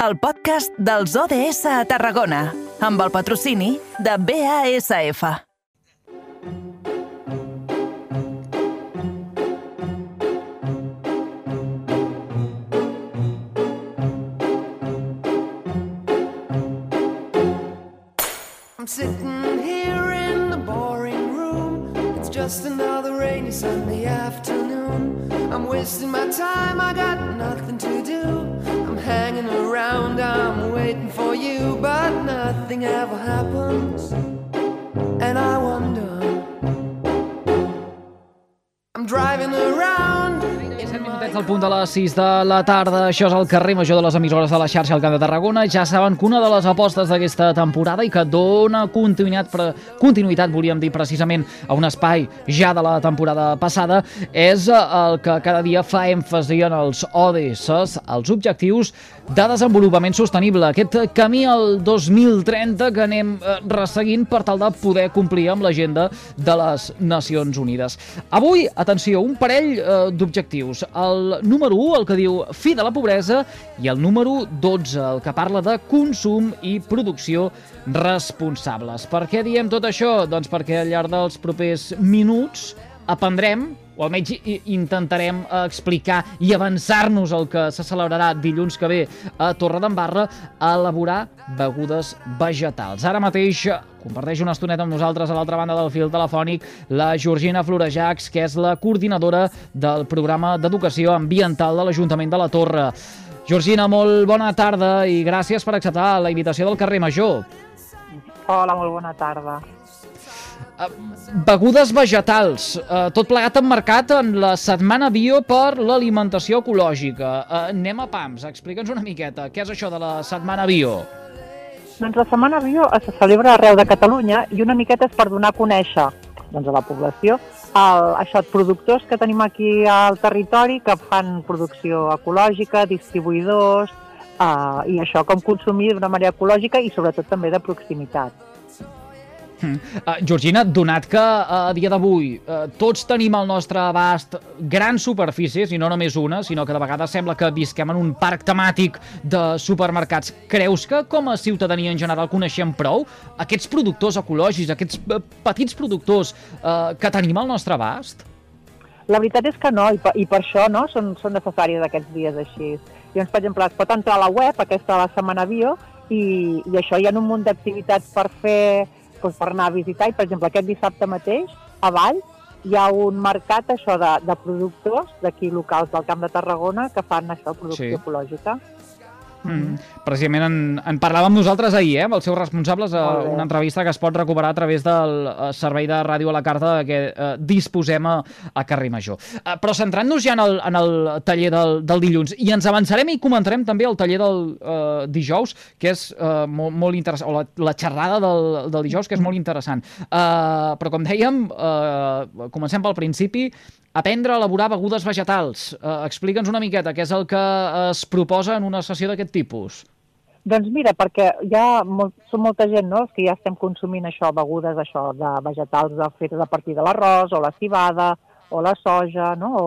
el podcast dels ODS a Tarragona, amb el patrocini de BASF. I'm sitting here in the boring room. It's just another rainy Sunday afternoon. I'm wasting my time, I got nothing to do. Hanging around, I'm waiting for you, but nothing ever happens. And I wonder. I'm driving around. In 7 my minutets al punt de les 6 de la tarda. Això és el carrer major de les emissores de la xarxa al Camp de Tarragona. Ja saben que una de les apostes d'aquesta temporada i que dona continuïtat, pre... continuïtat, volíem dir precisament, a un espai ja de la temporada passada, és eh, el que cada dia fa èmfasi en els ODS, els objectius de desenvolupament sostenible. Aquest camí al 2030 que anem eh, resseguint per tal de poder complir amb l'agenda de les Nacions Unides. Avui, atenció, un parell eh, d'objectius. El número 1, el que diu fi de la pobresa, i el número 12, el que parla de consum i producció responsables. Per què diem tot això? Doncs perquè al llarg dels propers minuts aprendrem o almenys intentarem eh, explicar i avançar-nos el que se celebrarà dilluns que ve a Torredembarra a elaborar begudes vegetals. Ara mateix eh, comparteix una estoneta amb nosaltres a l'altra banda del fil telefònic la Georgina Florejacs, que és la coordinadora del programa d'educació ambiental de l'Ajuntament de la Torre. Georgina, molt bona tarda i gràcies per acceptar la invitació del carrer Major. Hola, molt bona tarda. Begudes vegetals, eh, tot plegat emmarcat en la Setmana Bio per l'alimentació ecològica. Eh, anem a PAMS, explica'ns una miqueta, què és això de la Setmana Bio? Doncs la Setmana Bio se celebra arreu de Catalunya i una miqueta és per donar a conèixer doncs, a la població el, això, productors que tenim aquí al territori que fan producció ecològica, distribuïdors, eh, i això, com consumir d'una manera ecològica i sobretot també de proximitat. Uh, Georgina, donat que uh, a dia d'avui uh, tots tenim al nostre abast grans superfícies, i no només una, sinó que de vegades sembla que visquem en un parc temàtic de supermercats, creus que com a ciutadania en general coneixem prou aquests productors ecològics, aquests uh, petits productors uh, que tenim al nostre abast? La veritat és que no, i per, i per això no, són, són necessaris aquests dies així. Llavors, per exemple, es pot entrar a la web, aquesta de la Setmana Bio, i, i això hi ha un munt d'activitats per fer, doncs, per anar a visitar, i per exemple, aquest dissabte mateix, a Vall, hi ha un mercat això de, de productors d'aquí locals del Camp de Tarragona que fan això, producció sí. ecològica. Mm. Precisament en, en parlàvem nosaltres ahir, eh, amb els seus responsables, a Molt bé. una entrevista que es pot recuperar a través del eh, servei de ràdio a la carta que eh, disposem a, a Carrer Major. Eh, però centrant-nos ja en el, en el taller del, del dilluns, i ens avançarem i comentarem també el taller del eh, dijous, que és eh, molt, molt interessant, o la, la xerrada del, del dijous, que és molt interessant. Eh, però com dèiem, eh, comencem pel principi, aprendre a elaborar begudes vegetals. Eh, Explica'ns una miqueta què és el que es proposa en una sessió d'aquest tipus. Doncs mira, perquè hi ha molt, són molta gent no, que ja estem consumint això, begudes això, de vegetals de, fetes a partir de l'arròs, o la cibada, o la soja, no, o,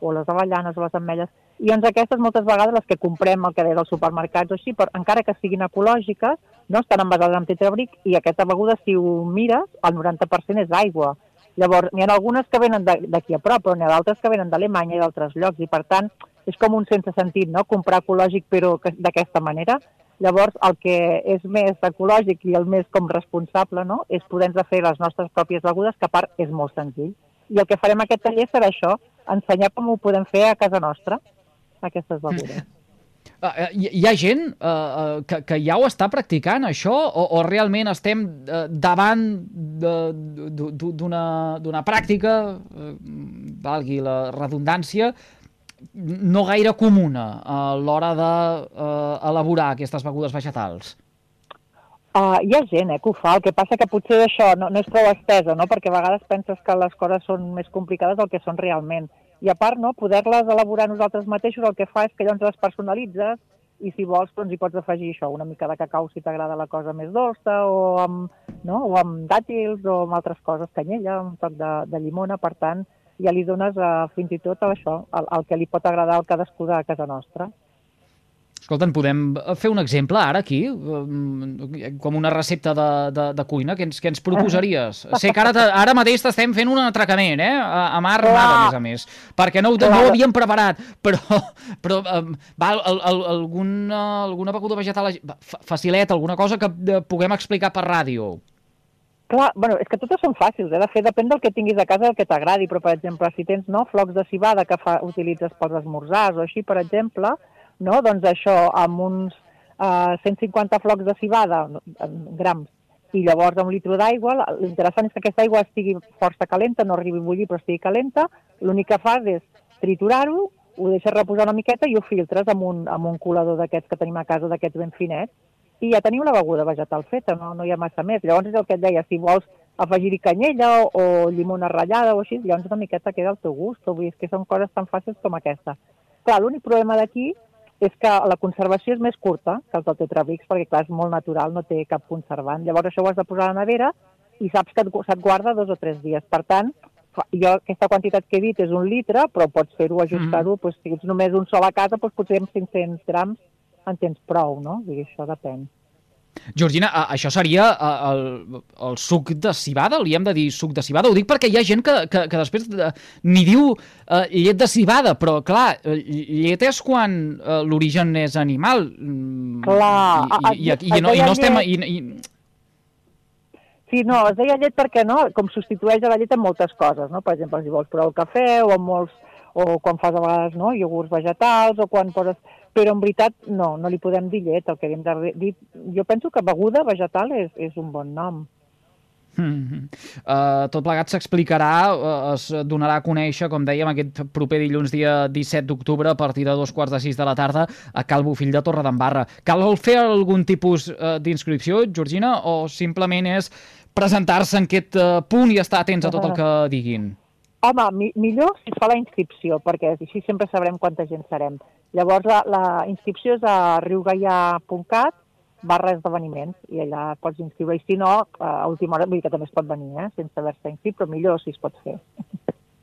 o les avellanes, o les ametlles. I doncs aquestes moltes vegades les que comprem el que deies als supermercats o així, però encara que siguin ecològiques, no estan envasades en tetrabric i aquesta beguda, si ho mires, el 90% és aigua. Llavors, n'hi ha algunes que venen d'aquí a prop, però n'hi ha d'altres que venen d'Alemanya i d'altres llocs, i per tant és com un sense sentit, no?, comprar ecològic però que- d'aquesta manera. Llavors, el que és més ecològic i el més com responsable, no?, és poder-nos fer les nostres pròpies begudes, que a part és molt senzill. I el que farem aquest taller serà això, ensenyar com ho podem fer a casa nostra, aquestes begudes. Uh, hi, hi ha gent uh, que, que ja ho està practicant, això, o, o realment estem uh, davant de- d'u- d'u- d'una d'una pràctica, uh, valgui la redundància, no gaire comuna a l'hora d'elaborar aquestes begudes vegetals? Uh, hi ha gent eh, que ho fa, el que passa que potser això no, no és prou estesa, no? perquè a vegades penses que les coses són més complicades del que són realment. I a part, no, poder-les elaborar nosaltres mateixos el que fa és que llavors les personalitzes i si vols doncs hi pots afegir això, una mica de cacau si t'agrada la cosa més dolça o amb, no, o amb dàtils o amb altres coses, canyella, un toc de, de llimona, per tant, ja li dones uh, fins i tot això, el, el que li pot agradar al cadascú de casa nostra. Escolta, en podem fer un exemple ara aquí, eh, com una recepta de, de, de cuina, que ens, que ens proposaries? Sé que ara, ara mateix t'estem fent un atracament, eh? A, armada, a més a més, perquè no, no ho havíem preparat, però, però um, va, al, al, alguna, alguna beguda vegetal facileta, alguna cosa que eh, puguem explicar per ràdio. Clar, bueno, és que totes són fàcils, eh? de fer depèn del que tinguis a casa el que t'agradi, però per exemple, si tens no, flocs de cibada que fa, utilitzes pels esmorzars o així, per exemple, no, doncs això, amb uns uh, 150 flocs de cibada, grams, i llavors un litre d'aigua, l'interessant és que aquesta aigua estigui força calenta, no arribi a bullir però estigui calenta, l'únic que fas és triturar-ho, ho deixes reposar una miqueta i ho filtres amb un, amb un colador d'aquests que tenim a casa, d'aquests ben finets, i ja teniu la beguda vegetal feta, no, no hi ha massa més. Llavors és el que et deia, si vols afegir-hi canyella o, o llimona ratllada o així, llavors una miqueta queda al teu gust. O vull dir, que són coses tan fàcils com aquesta. Clar, l'únic problema d'aquí és que la conservació és més curta que el del Tetrabrix, perquè clar, és molt natural, no té cap conservant. Llavors això ho has de posar a la nevera i saps que se't guarda dos o tres dies. Per tant, jo aquesta quantitat que he dit és un litre, però pots fer-ho, ajustar-ho, mm. doncs, si ets només un sol a casa, doncs potser amb 500 grams en tens prou, no? Vull dir, això depèn. Georgina, això seria el, el suc de cibada? Li hem de dir suc de cibada? Ho dic perquè hi ha gent que, que, que després de, ni diu eh, llet de cibada, però clar, eh, llet és quan eh, l'origen és animal. mm, Clar, I, i, i, i, i, no, i no estem... I, i, Sí, no, es deia llet perquè no, com substitueix a la llet en moltes coses, no? Per exemple, si vols provar el cafè o en molts, o quan fas a vegades no, iogurts vegetals o quan poses... Però en veritat no, no li podem dir llet, el que hem de dir... Jo penso que beguda vegetal és, és un bon nom. Uh, tot plegat s'explicarà, uh, es donarà a conèixer, com dèiem, aquest proper dilluns dia 17 d'octubre a partir de dos quarts de sis de la tarda a Cal Bofill de Torredembarra. Cal fer algun tipus uh, d'inscripció, Georgina, o simplement és presentar-se en aquest uh, punt i estar atents a tot el que diguin? Home, mi millor si es fa la inscripció, perquè així sempre sabrem quanta gent serem. Llavors, la, la inscripció és a riugaià.cat barra esdeveniments, i allà pots inscriure. I si no, a última hora, vull dir que també es pot venir, eh, sense haver-se inscrit, però millor si es pot fer.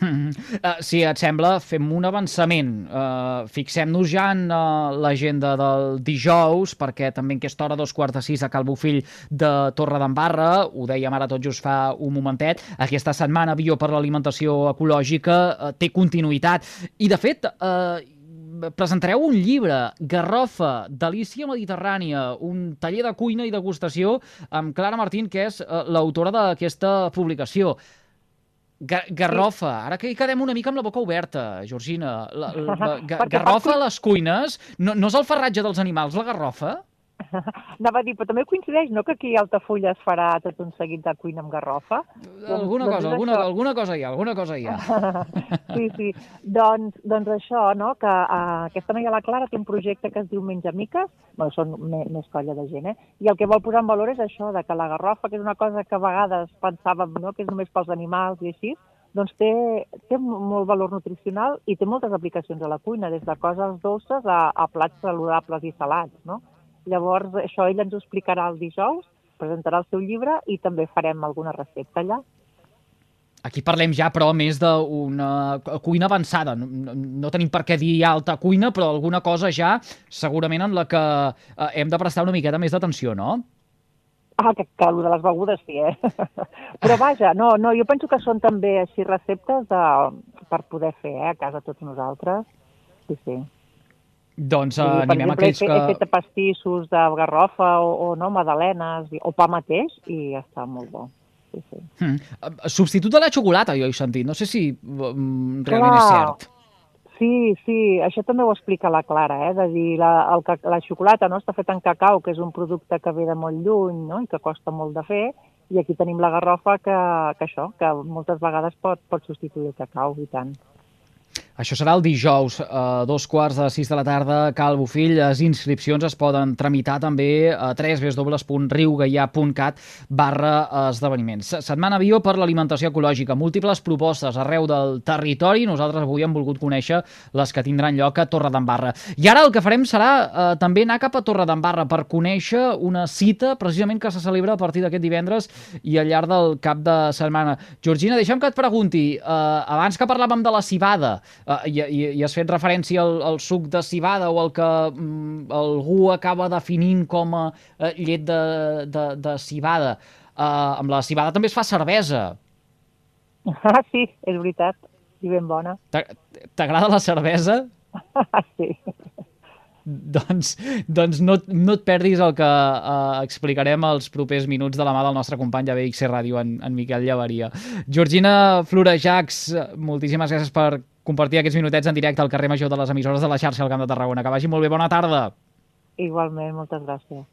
Uh, si et sembla, fem un avançament. Uh, Fixem-nos ja en uh, l'agenda del dijous, perquè també en aquesta hora, dos quarts de sis, a Cal Bofill de Torredembarra, ho dèiem ara tot just fa un momentet, aquesta setmana Bio per l'Alimentació Ecològica uh, té continuïtat. I, de fet, uh, presentareu un llibre, Garrofa, Delícia Mediterrània, un taller de cuina i degustació amb Clara Martín, que és l'autora d'aquesta publicació. Ga garrofa, ara que hi quedem una mica amb la boca oberta, Georgina. La, la, la, garrofa fa- a les cuines, no, no és el farratge dels animals, la garrofa? Anava a dir, però també coincideix, no?, que aquí a Altafulla es farà tot un seguit de cuina amb garrofa. Alguna doncs cosa, és alguna, això. alguna cosa hi ha, alguna cosa hi ha. Sí, sí. Doncs, doncs això, no?, que uh, aquesta noia, la Clara, té un projecte que es diu Menja Miques, bueno, són me, més colla de gent, eh? I el que vol posar en valor és això, de que la garrofa, que és una cosa que a vegades pensàvem no? que és només pels animals i així, doncs té, té molt valor nutricional i té moltes aplicacions a la cuina, des de coses dolces a, a plats saludables i salats, no? Llavors, això ell ens ho explicarà el dijous, presentarà el seu llibre i també farem alguna recepta allà. Aquí parlem ja, però, més d'una cuina avançada. No, no, tenim per què dir alta cuina, però alguna cosa ja, segurament, en la que eh, hem de prestar una miqueta més d'atenció, no? Ah, que, que el de les begudes sí, eh? Però vaja, no, no, jo penso que són també així receptes de, per poder fer eh, a casa tots nosaltres. Sí, sí. Doncs Sí, uh, per animem exemple, aquells he, que... he fet pastissos de garrofa o, o no, magdalenes, i- o pa mateix, i està molt bo. Sí, sí. Mm. Eh, Substitut de la xocolata, jo he sentit. No sé si mm, realment és Clar. cert. Sí, sí, això també ho explica la Clara, eh? de dir, la, el, la xocolata no, està feta en cacau, que és un producte que ve de molt lluny no? i que costa molt de fer, i aquí tenim la garrofa que, que això, que moltes vegades pot, pot substituir el cacau, i tant. Això serà el dijous, a dos quarts de sis de la tarda, Cal Bofill. Les inscripcions es poden tramitar també a www.riugaià.cat barra esdeveniments. Setmana Bio per l'alimentació ecològica. Múltiples propostes arreu del territori. Nosaltres avui hem volgut conèixer les que tindran lloc a Torredembarra. I ara el que farem serà eh, també anar cap a Torredembarra per conèixer una cita precisament que se celebra a partir d'aquest divendres i al llarg del cap de setmana. Georgina, deixa'm que et pregunti, eh, abans que parlàvem de la cibada, uh, i, i, i has fet referència al, al suc de cibada o el que mm, algú acaba definint com a uh, llet de, de, de cibada. Uh, amb la cibada també es fa cervesa. Ah, sí, és veritat, i ben bona. T'a- T'agrada la cervesa? sí. Doncs, doncs no, no et perdis el que uh, explicarem els propers minuts de la mà del nostre company de BXC Ràdio, en, en Miquel Llavaria. Georgina Florejacs, moltíssimes gràcies per compartir aquests minutets en directe al carrer Major de les emissores de la xarxa al Camp de Tarragona. Que vagi molt bé, bona tarda. Igualment, moltes gràcies.